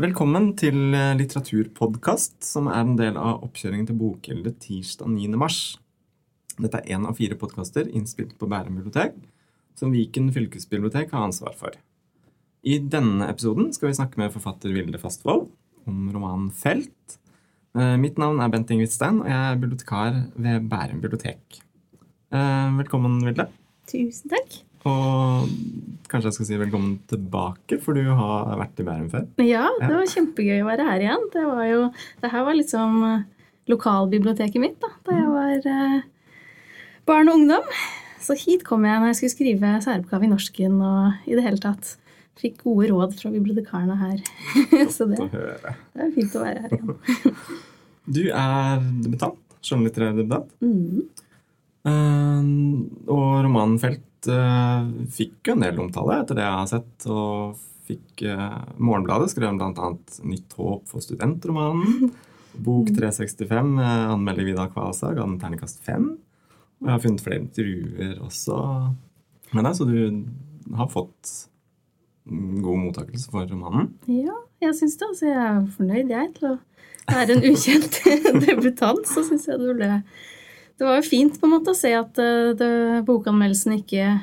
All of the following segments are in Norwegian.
Velkommen til eh, litteraturpodkast, som er en del av oppkjøringen til Bokgildet tirsdag 9. mars. Dette er én av fire podkaster innspilt på Bærum bibliotek, som Viken fylkesbibliotek har ansvar for. I denne episoden skal vi snakke med forfatter Vilde Fastvold om romanen 'Felt'. Eh, Mitt navn er Bent Ingvidstein, og jeg er bibliotekar ved Bærum bibliotek. Eh, Velkommen, Vilde. Tusen takk. Og kanskje jeg skal si velkommen tilbake, for du har vært i Bærum før. Ja, det var kjempegøy å være her igjen. Det, var jo, det her var liksom eh, lokalbiblioteket mitt da, da jeg var eh, barn og ungdom. Så hit kom jeg når jeg skulle skrive særoppgave i norsken og i det hele tatt fikk gode råd fra bibliotekarene her. Så det, det er fint å være her igjen. Du er debutant. Skjønnlitterær debutant. Mm. Uh, og romanen 'Felt' eh, fikk jo en del omtale etter det jeg har sett. Og fikk eh, Morgenbladet skrev bl.a. 'Nytt håp for studentromanen'. Bok 365 med anmelder Vidar Kvasa ga den terningkast fem. Og jeg har funnet flere intervjuer også Men altså, du har fått mm, god mottakelse for romanen. Ja, jeg syns det. Altså, jeg er fornøyd, jeg, til å være en ukjent debutant. Så syns jeg det ble Det var jo fint på en måte å se at eh, det, bokanmeldelsen ikke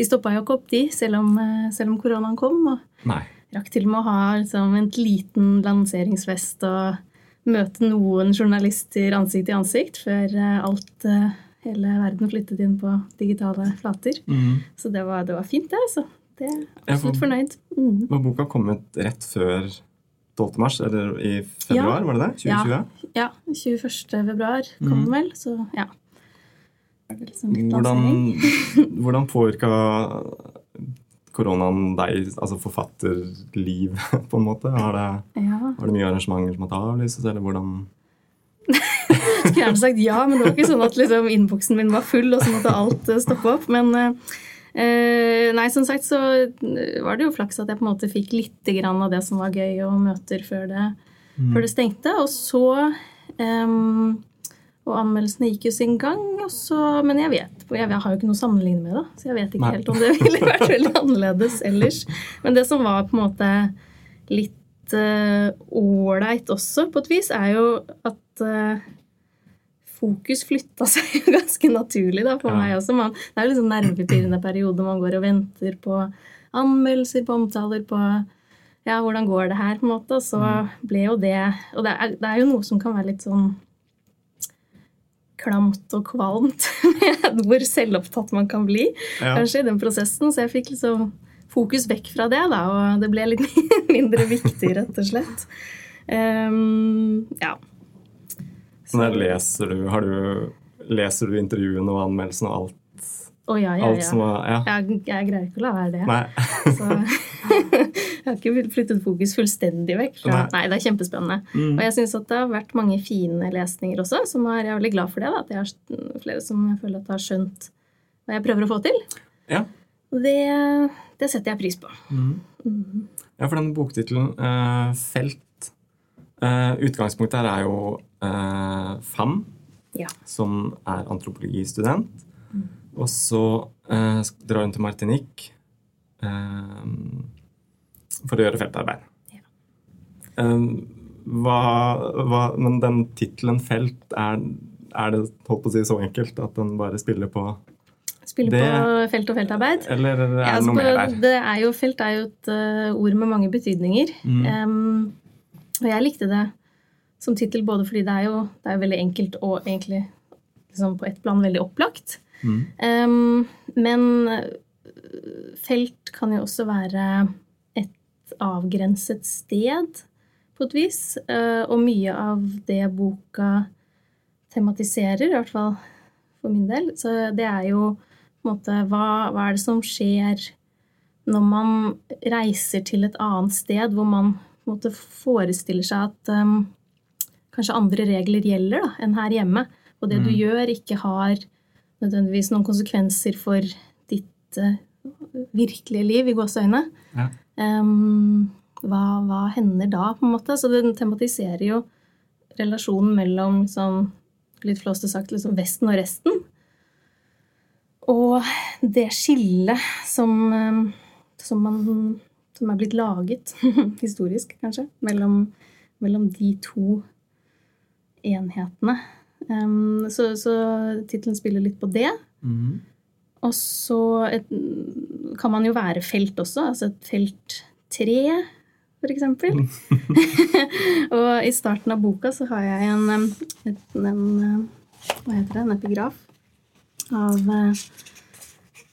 De stoppa jo ikke opp, de, selv om, eh, selv om koronaen kom. Og Nei. rakk til og med å ha liksom, en liten lanseringsfest og møte noen journalister ansikt til ansikt før eh, alt Hele verden flyttet inn på digitale flater. Mm. Så det var, det var fint, det. altså. Det er absolutt fornøyd. Mm. Var boka kommet rett før 12. mars, eller i februar, var det det? 2020? Ja, 21. februar kom mm. den vel, så ja. Liksom Hvordan, hvordan påvirka koronaen deg, altså forfatterliv, på en måte? Har det, Ja. var det mye arrangementer som måtte avlyses, eller hvordan Skulle gjerne sagt ja, men det var ikke sånn at liksom, innboksen min var full, og så måtte alt eh, stoppe opp. Men eh, nei, som sagt så eh, var det jo flaks at jeg på en måte fikk litt grann av det som var gøy, og møter før det, før det stengte. Og så ehm, Og anmeldelsene gikk jo sin gang, så, men jeg vet jeg, jeg har jo ikke noe å sammenligne med, da, så jeg vet ikke Nei. helt om det ville vært veldig annerledes ellers. Men det som var på en måte litt eh, ålreit også, på et vis, er jo at eh, fokus flytta seg jo ganske naturlig da, for Ja. meg også. Man, det er jo liksom nervepirrende periode man går og venter på anmeldelser, på omtaler, på ja, hvordan går det her, på en måte. Så ble jo det Og det er, det er jo noe som kan være litt sånn klamt og kvalmt med hvor selvopptatt man kan bli Ja. kanskje i den prosessen. Så jeg fikk liksom fokus vekk fra det, da, og det ble litt mindre viktig, rett og slett. Um, ja. Så der leser du, har du Leser du intervjuene og anmeldelsene og alt, Å ja, ja, ja. var Ja. Jeg, jeg greier ikke å la være det. Jeg har ikke flyttet fokus fullstendig vekk. Fra, Nei. nei, det er kjempespennende. Mm. Og jeg syns at det har vært mange fine lesninger også, som er, jeg er veldig glad for det. Da, at jeg har flere som jeg føler at har skjønt hva jeg prøver å få til. Ja. Det, det setter jeg pris på. Mm. Mm. Ja, for denne boktittelen, eh, 'Felt' eh, Utgangspunktet her er jo uh, Fam, Ja. som er antropologistudent. Mm. Og så uh, drar hun til Martinique eh, for å gjøre feltarbeid. Ja. Eh, hva, hva, men den tittelen 'Felt', er, er det holdt på å si så enkelt at den bare spiller på Spiller Det- på felt- og feltarbeid. Eller er det Ja, altså, noe mer der? det er jo, felt er jo et eh, ord med mange betydninger. Mm. Em, og jeg likte det som tittel både fordi det er jo det er veldig enkelt og egentlig liksom på et plan veldig opplagt. Mm. Um, men eh, felt kan jo også være et avgrenset sted på et vis. Uh, og mye av det boka tematiserer, i hvert fall for min del, så det er jo på en måte hva, hva er det som skjer når man reiser til et annet sted hvor man måte forestiller seg at um, kanskje andre regler gjelder da, enn her hjemme. Og det du Mm. gjør, ikke har nødvendigvis noen konsekvenser for ditt uh, virkelige liv, i gåseøyne. Ja. Um, hva, hva hender da, på en måte? Så den tematiserer jo relasjonen mellom liksom, litt flåste sagt liksom Vesten og resten. Og det skillet som, eh, som, man, som er blitt laget, historisk kanskje, mellom, mellom de to enhetene. Um, så så tittelen spiller litt på det. Mm. Og så et, kan man jo være felt også, altså et felt tre, for eksempel. og i starten av boka så har jeg en, en, en Hva heter det? En epigraf av eh,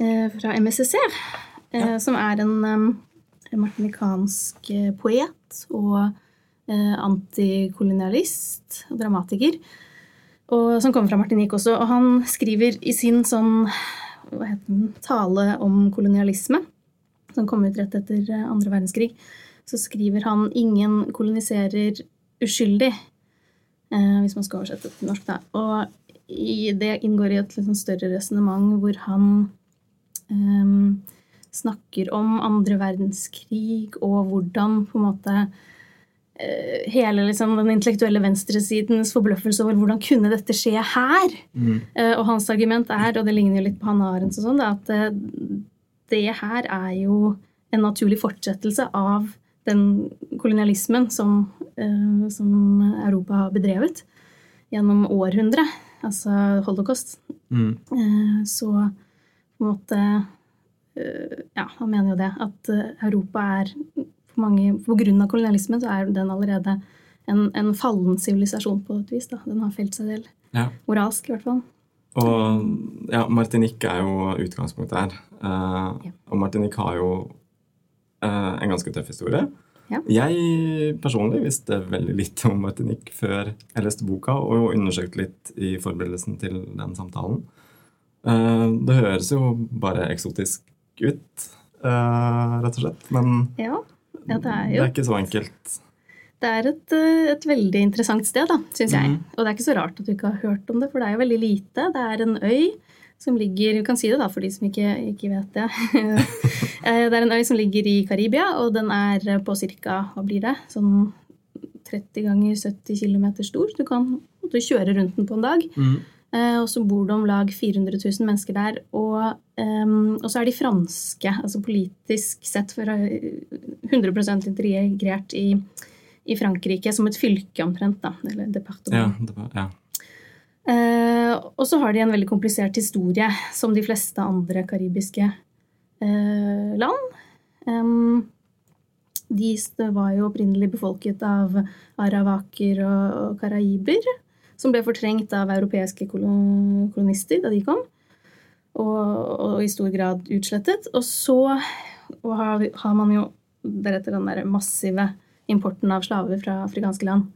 eh, fra MSCC, eh, som er en martinikansk eh, poet og eh, antikolonialist og dramatiker. Og, som kommer fra Martinique også. Og han skriver i sin sånn hva heter den, tale om kolonialisme, som kom ut rett etter eh, andre verdenskrig, så skriver han 'ingen koloniserer uskyldig', eh, hvis man skal oversette det til norsk. da. Og det inngår i et liksom større resonnement hvor han ehm, snakker om andre verdenskrig og hvordan på en måte eh, hele liksom, den intellektuelle venstresidens forbløffelse over hvordan kunne dette skje her. Mhm. Eh, Og hans argument er, og det ligner jo litt på Hanne Arendt og sånn, at eh, det her er jo en naturlig fortsettelse av den kolonialismen som, som Europa har bedrevet gjennom århundre, altså holocaust. Eh, Så på en måte Ja, han mener jo det. At eh, Europa er for mange, På grunn av kolonialismen så er den allerede en, en fallen sivilisasjon på et vis. da. Den har felt seg selv. Ja. Moralsk, i hvert fall. Og ja, Martinique er jo utgangspunktet her. Eh, Ja. Og Martinique har jo eh, en ganske tøff historie. Ja. Jeg personlig visste veldig lite om Martinique før jeg leste boka og undersøkte litt i forberedelsen til den samtalen. Eh, det høres jo bare eksotisk ut, eh, rett og slett. Men Ja, ja det er det er ikke så enkelt. Det er et, eh, et veldig interessant sted, syns jeg. Mhm. Og det er ikke så rart at du ikke har hørt om det, for det er jo veldig lite. Det er en øy som ligger Du kan si det da, for de som ikke, ikke vet det. Eh, det er en øy som ligger i Karibia, og den er på ca. hva blir det, sånn 30 ganger 70 km stor. Du kan du kjøre rundt den på en dag. Mhm. Eh, Og så bor det om lag 400 000 mennesker der. Og, um, og så er de franske, altså politisk sett for eh, 100% integrert i, i Frankrike som et fylke omtrent, da. Eller Ja, departement. det var, ja. Uh, og så har de en veldig komplisert historie, som de fleste andre karibiske uh, land. Um, de var jo opprinnelig befolket av aravaker og, og karaiber, som ble fortrengt av europeiske kolonister da de kom, og, og i stor grad utslettet. Og så og har, har man jo deretter den der massive importen av slaver fra afrikanske land.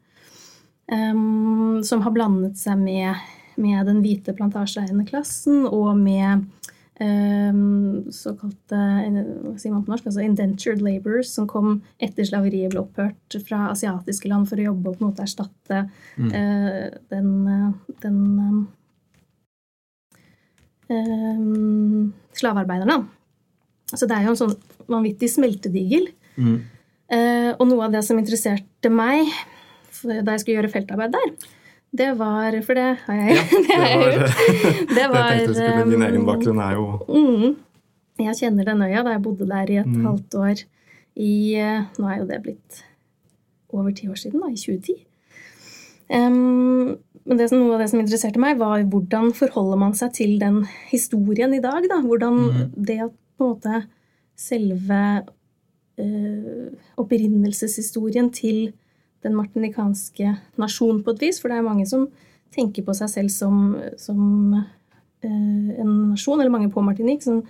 Um, som har blandet seg med, med den hvite plantasjeeiende klassen og med såkalte hva sier man på norsk, altså indentured labourers som kom etter slaveriet ble opphørt fra asiatiske land for å jobbe og på en måte erstatte Mm. eh, den, eh, den um, um, slavearbeiderne. Så det er jo en sånn vanvittig smeltedigel. Mm. Eh, og noe av det som interesserte meg da jeg skulle gjøre feltarbeid der, det var For det har jeg, Ja, det har jeg gjort. Det Jeg var tenkte jeg skulle, Din egen um, bakgrunn er jo mm, Jeg kjenner den øya da jeg bodde der i et Mm. halvt år i eh, Nå er jo det blitt over ti år siden, da, i 2010. Um, men det som, noe av det som interesserte meg, var hvordan forholder man seg til den historien i dag? da? Hvordan mm. det at på en måte selve uh, opprinnelseshistorien til den martinikanske nasjon på et vis. For det er mange som tenker på seg selv som, som eh, en nasjon, eller mange på Martinique. Som,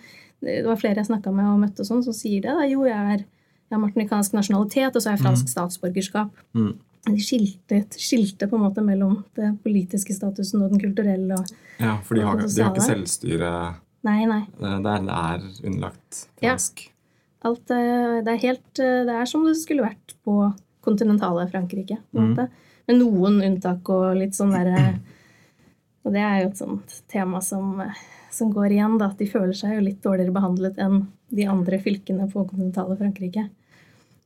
det var flere jeg snakka med og møtte og sånn, som sier det. Da. Jo, jeg, er, jeg har martinikansk nasjonalitet, og så har jeg fransk statsborgerskap. Mm. De skilte, skilte på en måte mellom det politiske statusen og den kulturelle. Og, Ja, for de har, de har ikke selvstyre nei, nei. Det er, Det er underlagt Ja. Alt, eh, det, er helt, eh, det er som det skulle vært på kontinentale Frankrike. måte. Med noen unntak og litt sånn derre Og det er jo et sånt tema som, eh, som går igjen, da, at de føler seg jo litt dårligere behandlet enn de andre fylkene på kontinentale Frankrike.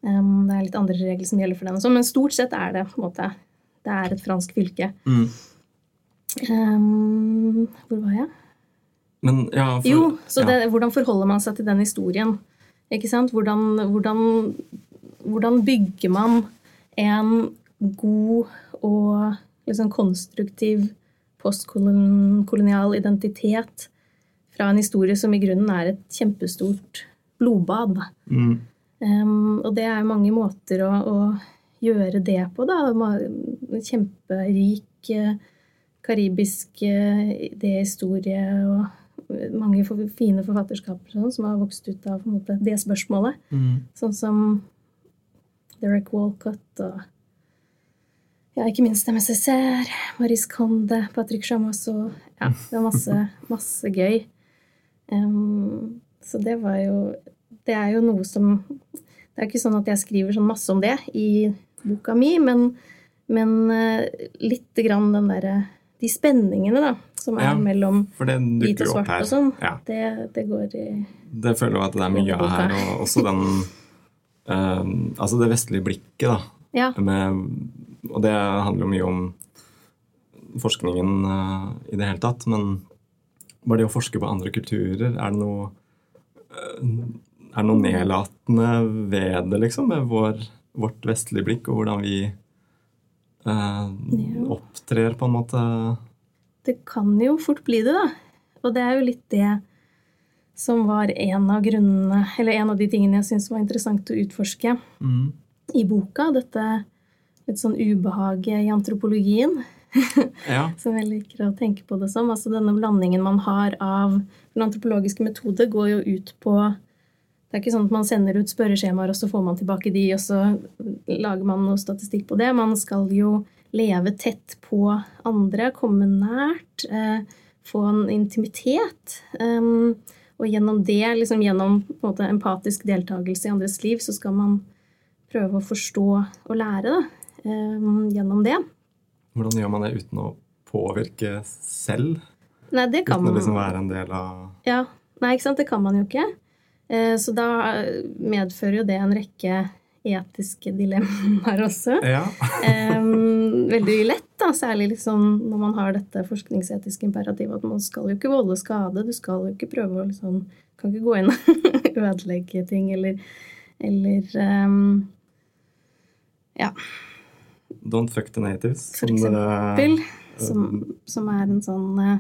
Um, det er litt andre regler som gjelder for den og sånn, men stort sett er det på en måte det er et fransk fylke. Mm. Um, hvor var jeg? Men ja, for, Jo, så ja. hvordan forholder man seg til den historien Ikke sant? Hvordan, hvordan, hvordan bygger man en god og liksom konstruktiv postkolonial identitet fra en historie som i grunnen er et kjempestort blodbad. Mm. Um, og det er mange måter å, å gjøre det på, da. Kjemperik eh, karibisk eh, idéhistorie og mange fine forfatterskaper sånn, som har vokst ut av måte, det spørsmålet. Mm. Sånn som Derek Walcott og ja, ikke minst MSSR, Maris Conde, Patrick Chamas og Ja, det var masse, masse gøy. Um, så det var jo Det er jo noe som Det er ikke sånn at jeg skriver sånn masse om det i boka mi, men, men uh, lite grann den derre De spenningene, da, som er Ja, mellom hvit og svart og sånn, Ja. det, det går i Det føler jeg at det er mye av her. Og også den eh, Altså det vestlige blikket, da. Ja. Med, og det handler jo mye om forskningen uh, i det hele tatt. Men bare det å forske på andre kulturer, er det noe uh, Er det noe nedlatende ved det, liksom? Med vår, vårt vestlige blikk, og hvordan vi uh, opptrer, på en måte? Det kan jo fort bli det, da. Og det er jo litt det som var en av grunnene, eller en av de tingene jeg syntes var interessant å utforske Mm. i boka. Dette litt sånn ubehaget i antropologien, Ja. som jeg liker å tenke på det som. Altså denne blandingen man har av Den antropologiske metode går jo ut på det er ikke sånn at man sender ut spørreskjemaer, og så får man tilbake de, og så lager man noe statistikk på det. Man skal jo leve tett på andre, komme nært, eh, få en intimitet. Um, og gjennom det, liksom gjennom måte, empatisk deltakelse i andres liv, så skal man prøve å forstå og lære da, um, gjennom det. Hvordan gjør man det uten å påvirke selv? Nei, det kan Uten å liksom være en del av Ja, Nei, ikke sant? Det kan man jo ikke. Eh, Så da medfører jo det en rekke etiske dilemmaer også. Ja. Eh, Veldig lett, da, særlig liksom når man har dette forskningsetiske imperativet at man skal jo ikke volde skade. Du skal jo ikke prøve å liksom Kan ikke gå inn og ødelegge ting eller, eller um, Ja, Don't fuck the natives. For som eksempel. som, som er en sånn uh,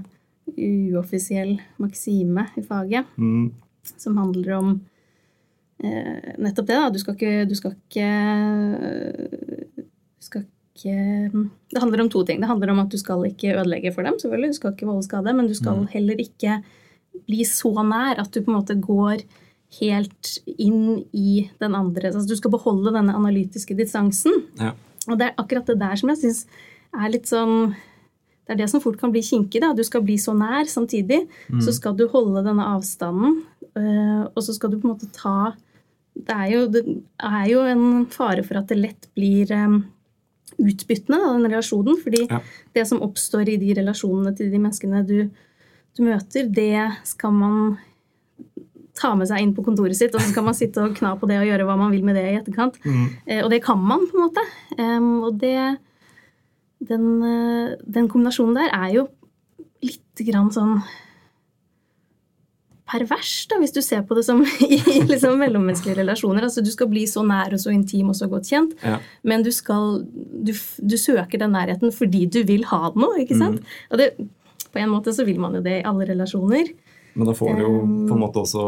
uoffisiell maksime i faget. Mm, som handler om uh, nettopp det. da. Du skal ikke Du skal ikke Du skal ikke Det handler om to ting. Det handler om at du skal ikke ødelegge for dem, selvfølgelig. Du skal ikke volde skade, men du skal Mm. heller ikke bli så nær at du på en måte går helt inn i den andre. Altså, du skal beholde denne analytiske distansen. ja. Og det er akkurat det der som jeg syns er litt sånn Det er det som fort kan bli kinkig. Du skal bli så nær samtidig. Mm. Så skal du holde denne avstanden, øh, og så skal du på en måte ta Det er jo, det er jo en fare for at det lett blir øh, utbyttende, da, den relasjonen. Fordi Ja. det som oppstår i de relasjonene til de menneskene du, du møter, det skal man ta med seg inn på kontoret sitt, og så skal man sitte og kna på det og gjøre hva man vil med det i etterkant. Mm. Eh, Og det kan man, på en måte. Um, og det den, eh, den kombinasjonen der er jo litt grann sånn pervers, da, hvis du ser på det som i liksom mellommenneskelige relasjoner. Altså, du skal bli så nær og så intim og så godt kjent, Ja. men du, skal, du, du søker den nærheten fordi du vil ha den òg, ikke sant? Og det, på en måte så vil man jo det i alle relasjoner. Men da får du jo på en måte også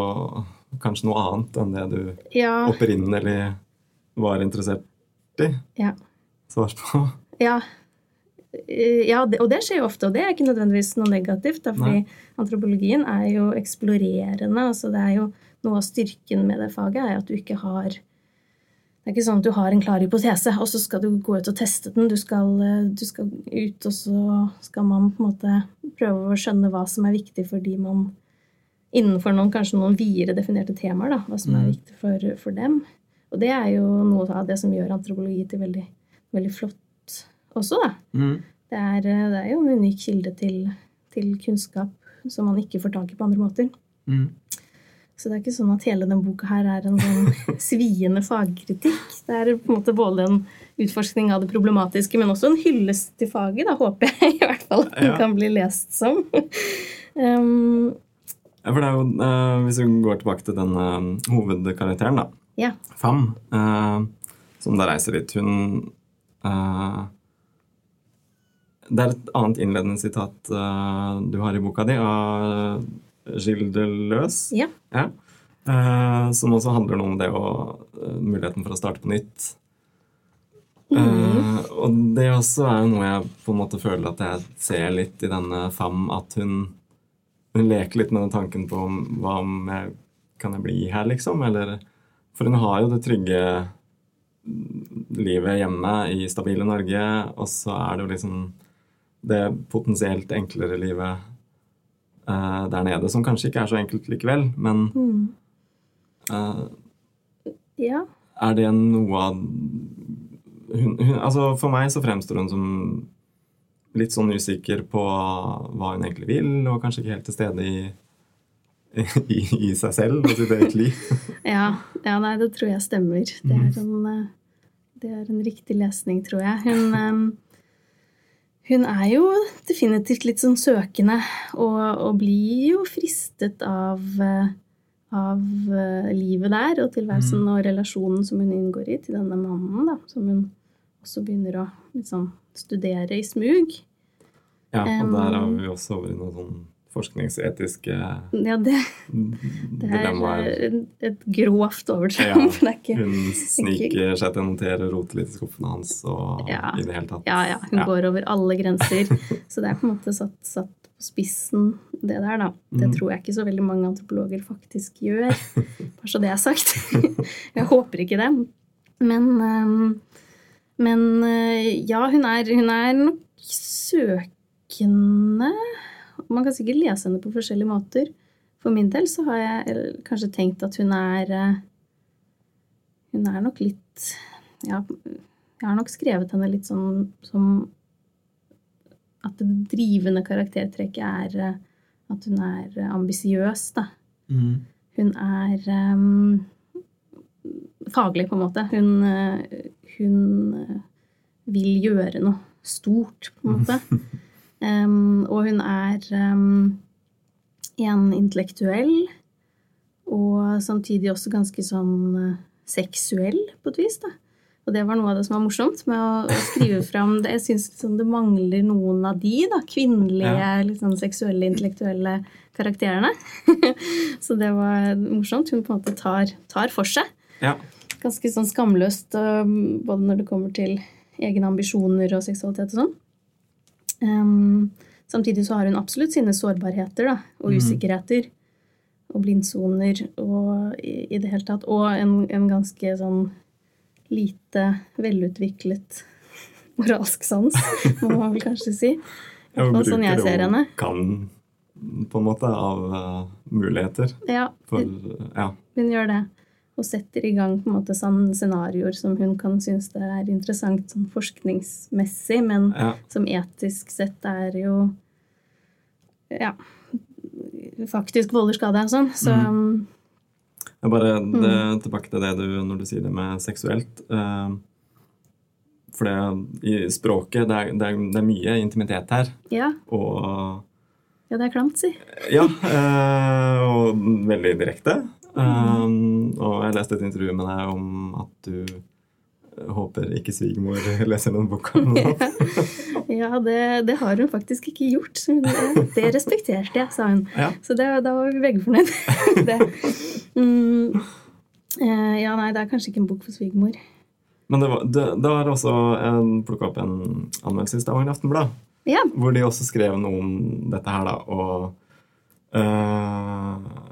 kanskje noe annet enn det du Ja, opprinnelig var interessert i. ja. Svar på. Ja, ja det, og det skjer jo ofte, og det er ikke nødvendigvis noe negativt. Da, fordi Nei. antropologien er jo eksplorerende. altså Det er jo Noe av styrken med det faget er at du ikke har Det er ikke sånn at du har en klar hypotese, og så skal du gå ut og teste den. Du skal, eh, du skal ut, og så skal man på en måte prøve å skjønne hva som er viktig fordi man Innenfor noen kanskje noen videre definerte temaer, da, hva som er Mm. viktig for, for dem. Og det er jo noe av det som gjør antropologi til veldig, veldig flott også, da. Mm. Det er, det er jo en unik kilde til, til kunnskap som man ikke får tak i på andre måter. Mm. Så det er ikke sånn at hele denne boka her er en sånn sviende fagkritikk. Det er på en måte både en utforskning av det problematiske, men også en hyllest til faget, da håper jeg i hvert fall at den Ja. kan bli lest som. Um, Ja, for det er jo, uh, Hvis vi går tilbake til den uh, hovedkarakteren, da. Ja. Fam, uh, som da reiser litt. Hun eh, Det er et annet innledende sitat uh, du har i boka di, av Gilles Deleuze. Ja. Ja. Uh, som også handler noe om det og uh, muligheten for å starte på nytt. Eh, og det også er noe jeg på en måte føler at jeg ser litt i denne Fam, at hun, hun leker litt med den tanken på om, hva om jeg kan jeg bli her, liksom? Eller, for hun har jo det trygge livet hjemme i stabile Norge, og så er det jo liksom det potensielt enklere livet uh, der nede, som kanskje ikke er så enkelt likevel, men Mm. eh, Ja. er det noe av hun, hun, altså For meg så fremstår hun som litt sånn usikker på hva hun egentlig vil, og kanskje ikke helt til stede i, i, i seg selv og sitt eget liv. Ja, ja, nei, det tror jeg stemmer. Det er en, eh, det er en riktig lesning, tror jeg. Hun, hun er jo definitivt litt sånn søkende, og, og blir jo fristet av, eh, av eh, livet der og tilværelsen og relasjonen som hun inngår i til denne mannen, da, som hun også begynner å liksom, studere i smug. Ja, og Um, der er vi også over i noe sånn forskningsetiske Ja, det, det er dilemmaer. et grovt overtramp. Ja, Hun sniker seg til å notere roter litt i skuffene hans og Ja. i det hele tatt. Ja, ja. Hun går over alle grenser. Så det er på en måte satt, satt på spissen, det der, da. Det mm. tror jeg ikke så veldig mange antropologer faktisk gjør. Bare så det er sagt. Jeg håper ikke det. Men, ehm, men eh, ja, hun er, hun er nok søkende. Man kan sikkert lese henne på forskjellige måter. For min del så har jeg kanskje tenkt at hun er eh, Hun er nok litt Ja, jeg har nok skrevet henne litt sånn som at det drivende karaktertrekket er eh, at hun er ambisiøs, da. Mm. Hun er um, faglig, på en måte. Hun, eh, hun vil gjøre noe stort, på en måte. Em, og hun er um, en intellektuell, og samtidig også ganske sånn eh, seksuell, på et vis, da. Og det var noe av det som var morsomt med å, å skrive fram det. Jeg syns liksom det mangler noen av de da, kvinnelige Ja. sånn seksuelle, intellektuelle karakterene. Så det var morsomt. Hun på en måte tar, tar for seg. Ja. Ganske sånn skamløst, um, både når det kommer til egne ambisjoner og seksualitet og sånn. Um, samtidig så har hun absolutt sine sårbarheter da, og Mhm. usikkerheter. Og blindsoner og i, i det hele tatt. Og en, en ganske sånn lite velutviklet moralsk sans, må man vel kanskje si. Og sånn jeg ser henne. kan, på en måte, av uh, muligheter. Ja, For, ja. hun gjør det. Og setter i gang på en måte sånne scenarioer som hun kan synes det er interessant sånn forskningsmessig, men ja. som etisk sett er jo ja, faktisk volder skade og sånn. Så mm. Jeg bare det, tilbake til det du når du sier det med seksuelt. Uh, for det i språket det er, det, er, det er mye intimitet her. ja, Og ja, det er klamt, si. ja, Uh, og veldig direkte. Eh, og jeg leste et intervju med deg om at du eh, håper ikke svigermor leser den boka. Ja, det, det har hun faktisk ikke gjort. Det, det respekterte jeg, sa hun. Ja. Så det, da var vi begge fornøyd. det. Mm, eh, ja, nei, det er kanskje ikke en bok for svigermor. Men det var, det, det var også plukka opp en anmeldelse i Stavanger Aftenblad. Ja. Hvor de også skrev noe om dette her, da. Og eh,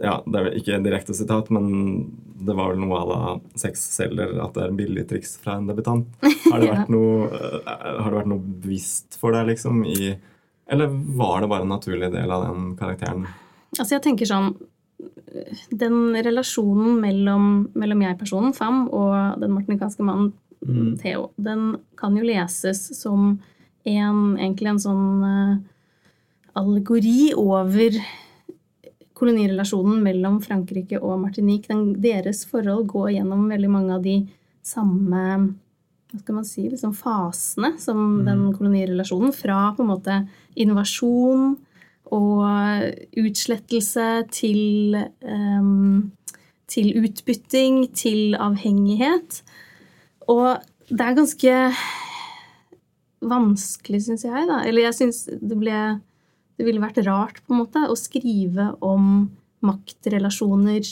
Ja, det er ikke direkte sitat, men det var vel noe à la sex selger at det er billig triks fra en debutant. Har det vært noe, eh, har det vært noe bevisst for deg, liksom? I, eller var det bare en naturlig del av den karakteren? Altså, jeg tenker sånn Den relasjonen mellom, mellom jeg-personen, Fam, og den martinikanske mannen, Mm. Theo, den kan jo leses som en, egentlig en sånn eh, allegori over kolonirelasjonen mellom Frankrike og Martinique. Den, deres forhold går gjennom veldig mange av de samme hva skal man si, liksom fasene som den kolonirelasjonen. Fra på en måte invasjon og utslettelse til, um, til utbytting, til avhengighet. Og det er ganske vanskelig, syns jeg, da. Eller jeg syns det ble Det ville vært rart, på en måte, å skrive om maktrelasjoner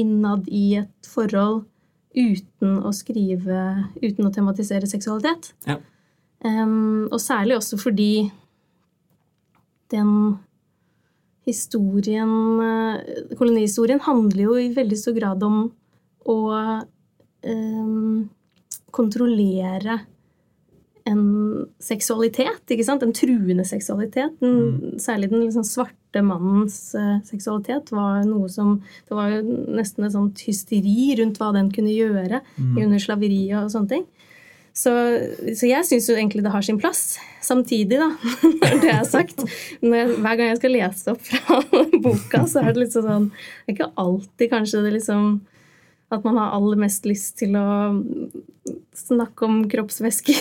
innad i et forhold uten å skrive Uten å tematisere seksualitet. Ja. Um, og særlig også fordi den historien eh, Kolonihistorien handler jo i veldig stor grad om å um, kontrollere en seksualitet, ikke sant? En truende seksualitet. Den, Mm. Særlig den liksom svarte mannens uh, seksualitet var noe som Det var jo nesten et sånt hysteri rundt hva den kunne gjøre Mm. under slaveriet og sånne ting. Så, så jeg syns jo egentlig det har sin plass. Samtidig, da, når det er sagt jeg, Hver gang jeg skal lese opp fra boka, så er det litt sånn Det er ikke alltid kanskje det liksom at man har aller mest lyst til å snakke om kroppsvæsker.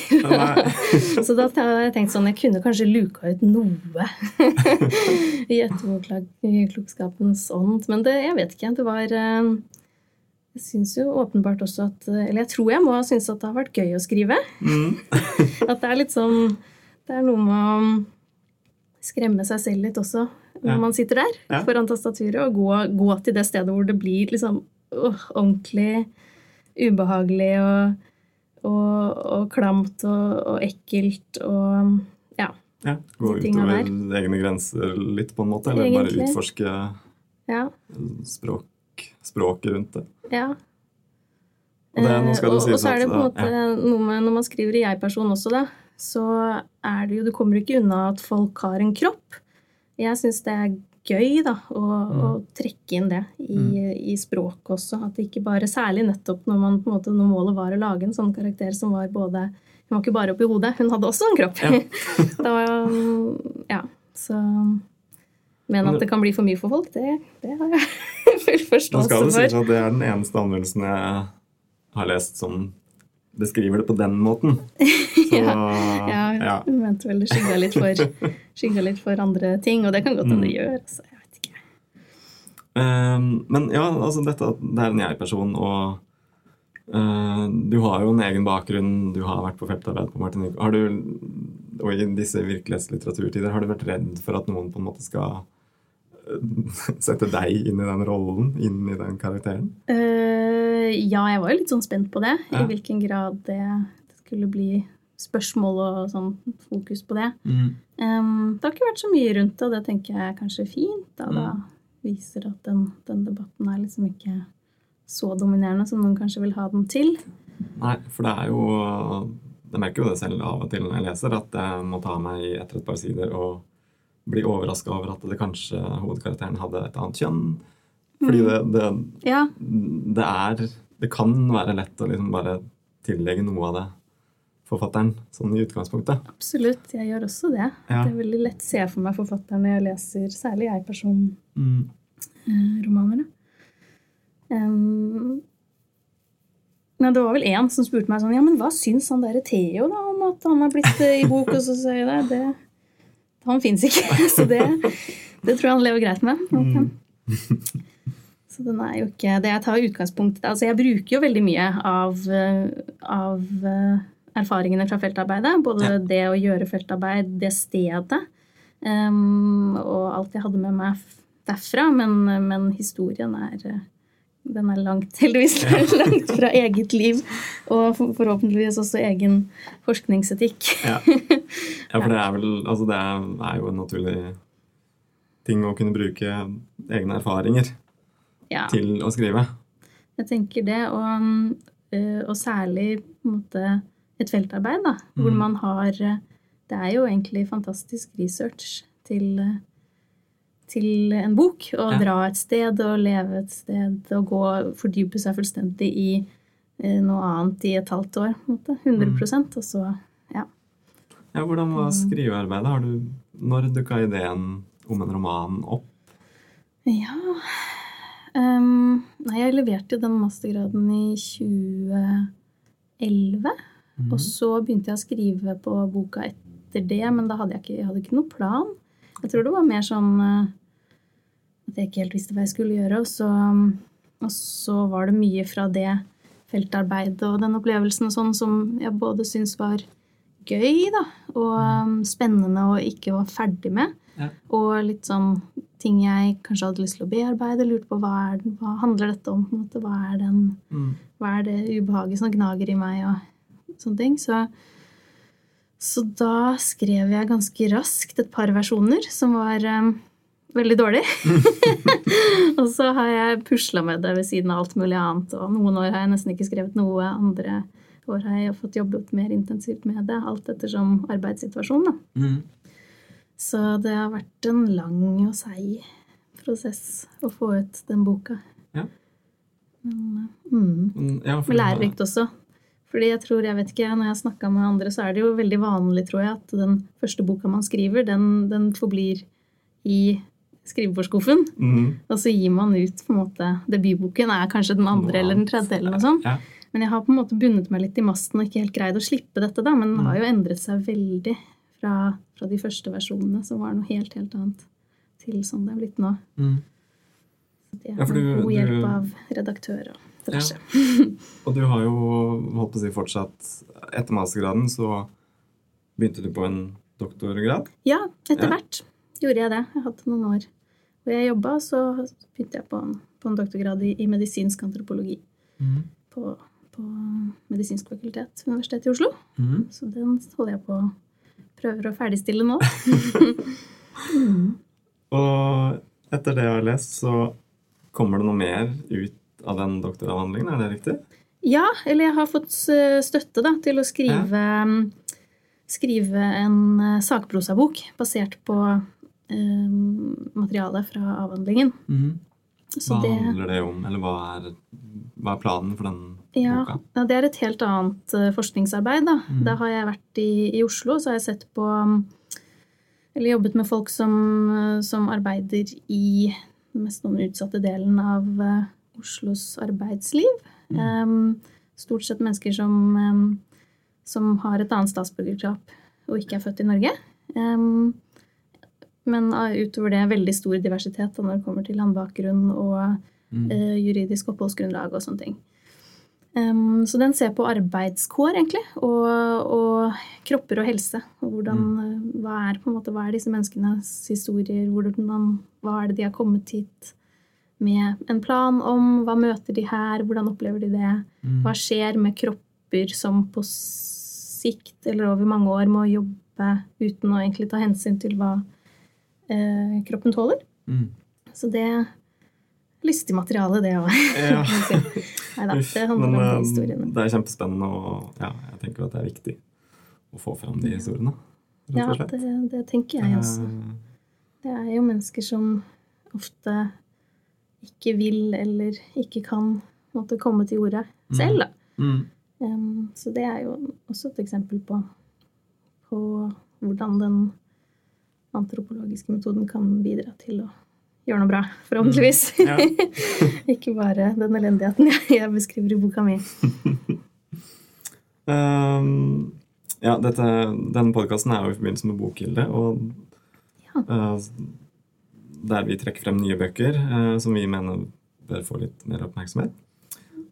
Så da har jeg tenkt sånn Jeg kunne kanskje luka ut noe i etterpåklokskapens ånd. Men det, jeg vet ikke. Det var eh, Jeg syns jo åpenbart også at Eller jeg tror jeg må ha syntes at det har vært gøy å skrive. Mm. At det er litt sånn Det er noe med å skremme seg selv litt også når Ja. man sitter der Ja. foran tastaturet, og gå, gå til det stedet hvor det blir liksom ordentlig ubehagelig og, og, og klamt og, og ekkelt og ja. Ja. Gå utover egne grenser litt, på en måte. Eller Egentlig. bare utforske Ja. språk, språket rundt det. ja. Og det, nå skal Eh, det sies og så er det på en måte ja. noe med når man skriver i jeg-person også, da, så er det jo Du kommer ikke unna at folk har en kropp. Jeg syns det er gøy da, å, å trekke inn det i, i språket også. At det ikke bare Særlig nettopp når, man, på en måte, når målet var å lage en sånn karakter som var både Hun var ikke bare oppi hodet, hun hadde også en kropp. Ja. da, ja, så Men at det- det kan bli for mye for folk, det, det har jeg full forståelse for. Nå skal det sies at det er den eneste anmeldelsen jeg har lest som beskriver det på den måten. Så, Ja, ja. jeg mente vel det skygga litt, for- litt for andre ting, og det kan godt hende det gjør. Altså, jeg vet ikke. Um, men ja, altså dette at det er en jeg-person, og uh, du har jo en egen bakgrunn. Du har vært på feltarbeid på Martinique. Har du, og i disse virkelighetslitteraturtider, har du vært redd for at noen på en måte skal eh, sette deg inn i den rollen, inn i den karakteren? Eh, ja, jeg var jo litt sånn spent på det. Ja. I hvilken grad det skulle bli spørsmål og sånn fokus på det. Em, det har ikke vært så mye rundt det, og det tenker jeg er kanskje fint. Da, da Mm. viser at den, den debatten er liksom ikke så dominerende som noen kanskje vil ha den til. Nei, for det er jo Jeg merker jo det selv av og til når jeg leser, at jeg må ta meg i etter et par sider og bli overraska over at det kanskje hovedkarakteren hadde et annet kjønn. Fordi det, det, Ja, det er Det kan være lett å liksom bare tillegge noe av det forfatteren, sånn i utgangspunktet. absolutt. Jeg gjør også det. Ja. Det er veldig lett å se for meg forfatteren når jeg leser særlig jeg-person Mm. Em, men det var vel en som spurte meg sånn Ja, men hva syns han derre Theo da om at han er blitt eh, i bok? Og så sier jeg det, det Han fins ikke. Så det, det tror jeg han lever greit med. Mm. Så den er jo ikke Det jeg tar utgangspunkt Altså, jeg bruker jo veldig mye av, eh, av eh, erfaringene fra feltarbeidet. Både Ja. det å gjøre feltarbeid, det stedet, um, og alt jeg hadde med meg derfra. Men, men historien er eh, den er langt, heldigvis langt fra eget liv. Og forhåpentligvis også egen forskningsetikk. Ja. ja, for det er vel Altså, det er jo en naturlig ting å kunne bruke egne erfaringer Ja. til å skrive. Jeg tenker det, og, øh, og særlig måte et feltarbeid, da, hvor Mm. man har Det er jo egentlig fantastisk research til, til en bok. Å Ja. dra et sted og leve et sted og gå, fordype seg fullstendig i øh, noe annet i et halvt år. På en måte. 100 Og så Ja. Ja, Hvordan var Mm. skrivearbeidet? Har du, når dukka ideen om en roman opp? Ja Ehm, Nei, jeg leverte jo den mastergraden i 2011. Mm. Og så begynte jeg å skrive på boka etter det, men da hadde jeg ikke, jeg hadde ikke noe plan. Jeg tror det var mer sånn eh, at jeg ikke helt visste hva jeg skulle gjøre. Og så, og så var det mye fra det feltarbeidet og den opplevelsen og sånn som jeg både syntes var gøy da, og um, spennende og ikke var ferdig med. Ja. Og litt sånn ting jeg kanskje hadde lyst til å bearbeide. Lurte på hva, er, hva handler dette om? måte, Hva er, den, Mm. hva er det ubehaget som gnager i meg? og sånne ting. Så, så da skrev jeg ganske raskt et par versjoner som var um, veldig dårlige. og så har jeg pusla med det ved siden av alt mulig annet. Og noen år har jeg nesten ikke skrevet noe. Andre år har jeg fått jobbet mer intensivt med det. Alt ettersom arbeidssituasjonen. Da. Mm. Så det har vært en lang og seig prosess å få ut den boka. Ja. Men, mm. Ja, for Men lærerikt også. Fordi jeg tror, jeg vet ikke, Når jeg har snakka med andre, så er det jo veldig vanlig tror jeg, at den første boka man skriver, den, den forblir i skrivebordsskuffen. Mm. Og så gir man ut på en måte Debutboken er kanskje den andre Noe eller den tredje. eller noe sånt. Ja. Men jeg har på en måte bundet meg litt i masten og ikke helt greid å slippe dette. da, Men den Mm. har jo endret seg veldig fra, fra de første versjonene, som var noe helt, helt annet, til sånn det er blitt nå. Mm. Det er Ja, du- god hjelp du- av redaktør og diverse. Og du har jo holdt på å si fortsatt Etter mastergraden så begynte du på en doktorgrad. Ja, etter Ja. hvert gjorde jeg det. Jeg hadde noen år hvor jeg jobba, så begynte jeg på en, på en doktorgrad i, i medisinsk antropologi på, på Medisinsk fakultet ved Universitetet i Oslo. Mm. Så den holder jeg på prøver å ferdigstille nå. Og etter det jeg har lest, så kommer det noe mer ut av den doktoravhandlingen, er det riktig? Ja, eller jeg har fått eh, støtte da, til å skrive, skrive en eh, sakprosabok basert på eh, materialet fra avhandlingen. Så Hva det, handler det om, eller hva er, hva er planen for den ja, boka? ja, det er et helt annet eh, forskningsarbeid. Da. Mm. da har jeg vært i, i Oslo, så har jeg sett på Eller jobbet med folk som, eh, som arbeider i den mest noen utsatte delen av eh, Oslos arbeidsliv. Mm. Stort sett mennesker som, som har et annet statsborgerskap og ikke er født i Norge. Em, men eh, utover det veldig stor diversitet når det kommer til landbakgrunn og Mm. uh, juridisk oppholdsgrunnlag og sånne ting. Um, så den ser på arbeidskår, egentlig, og, og kropper og helse. Og hvordan, mm. hva, er, måte, hva er disse menneskenes historier? Hvordan, hva er det de har kommet hit med en plan om? Hva møter de her? Hvordan opplever de det? Mm. Hva skjer med kropper som på sikt eller over mange år må jobbe uten å egentlig ta hensyn til hva eh, kroppen tåler? Mm. Så det lystig materiale, det òg. Ja. Nei da, det handler men, om de eh, historiene. Det er kjempespennende, og ja, jeg tenker at det er viktig å få fram de historiene. Ja, det, det tenker jeg også. Eh, Det er jo mennesker som ofte ikke vil eller ikke kan måtte komme til orde selv, da. Mm. Um, så det er jo også et eksempel på, på hvordan den antropologiske metoden kan bidra til å gjøre noe bra, forhåpentligvis. Mm. Ja. ikke bare den elendigheten jeg, beskriver i boka mi. um, ja, dette, denne podkasten er jo i forbindelse med Bokhilde, og Ja. uh, der vi trekker frem nye bøker uh, som vi mener bør få litt mer oppmerksomhet.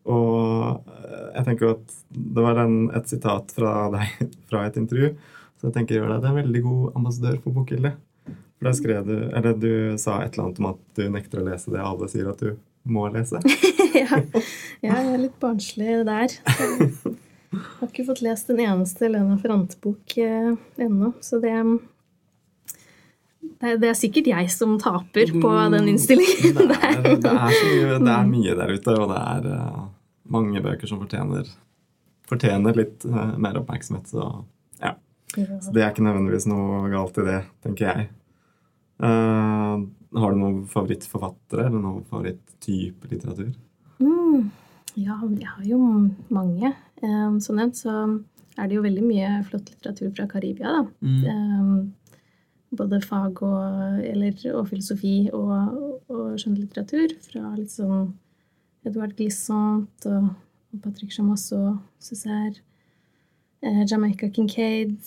Og eh, jeg tenker at det var en, et sitat fra deg fra et intervju, så jeg tenker gjør deg til en veldig god ambassadør for Bokhilde. For der skrev du, eller du sa et eller annet om at du nekter å lese det alle sier at du må lese. ja. ja, jeg er litt barnslig der. Jeg har ikke fått lest en eneste Lena Frant-bok eh, ennå, så det det er, er sikkert jeg som taper på den innstillingen. Det er, det er, mye, det er mye der ute, og det er eh, mange bøker som fortjener, fortjener litt eh, mer oppmerksomhet. Så ja. Så det er ikke nødvendigvis noe galt i det, tenker jeg. Uh, har du noen favorittforfattere eller noen favoritttype litteratur? Mm, ja, jeg har jo mange. Um, som nevnt så er det jo veldig mye flott litteratur fra Karibia. da. Um, både fag og, eller, og filosofi og, og skjønnlitteratur fra litt sånn Edouard Glissant og, og Patrick Chamas og Césaire. Eh, Jamaica Kincaid.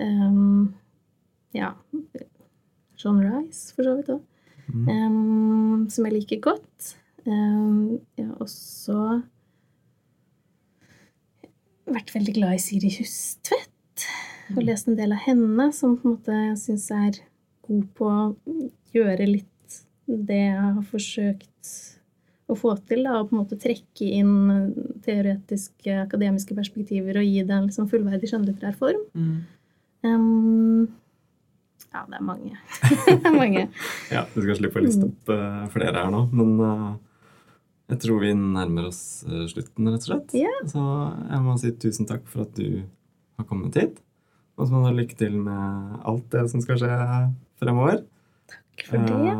Um, ja John Rice, for så vidt òg. Mm. Um, som jeg liker godt. Um, jeg har også vært veldig glad i Siri Hustvedt. Og Mm. lest en del av henne, som på en måte jeg syns er god på å gjøre litt det jeg har forsøkt å få til. Da, og på en måte trekke inn teoretiske, akademiske perspektiver og gi det en liksom fullverdig skjønnlitterær form. Mm. Um, ja, det er mange. det er mange. Ja, du skal slippe å liste opp uh, flere her nå, men uh, jeg tror vi nærmer oss uh, slutten, rett og slett. Yeah. Så jeg må si tusen takk for at du har kommet hit. Og så må du lykke til med alt det som skal skje fremover. Takk for det.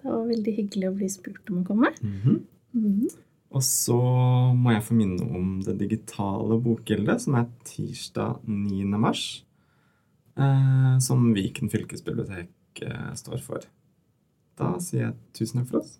Det var veldig hyggelig å bli spurt om å komme. mhm. Mhm. Og så må jeg få minne om det digitale bokgildet, som er tirsdag 9. mars. Eh, som Viken fylkesbibliotek eh, står for. Da sier jeg tusen takk for oss.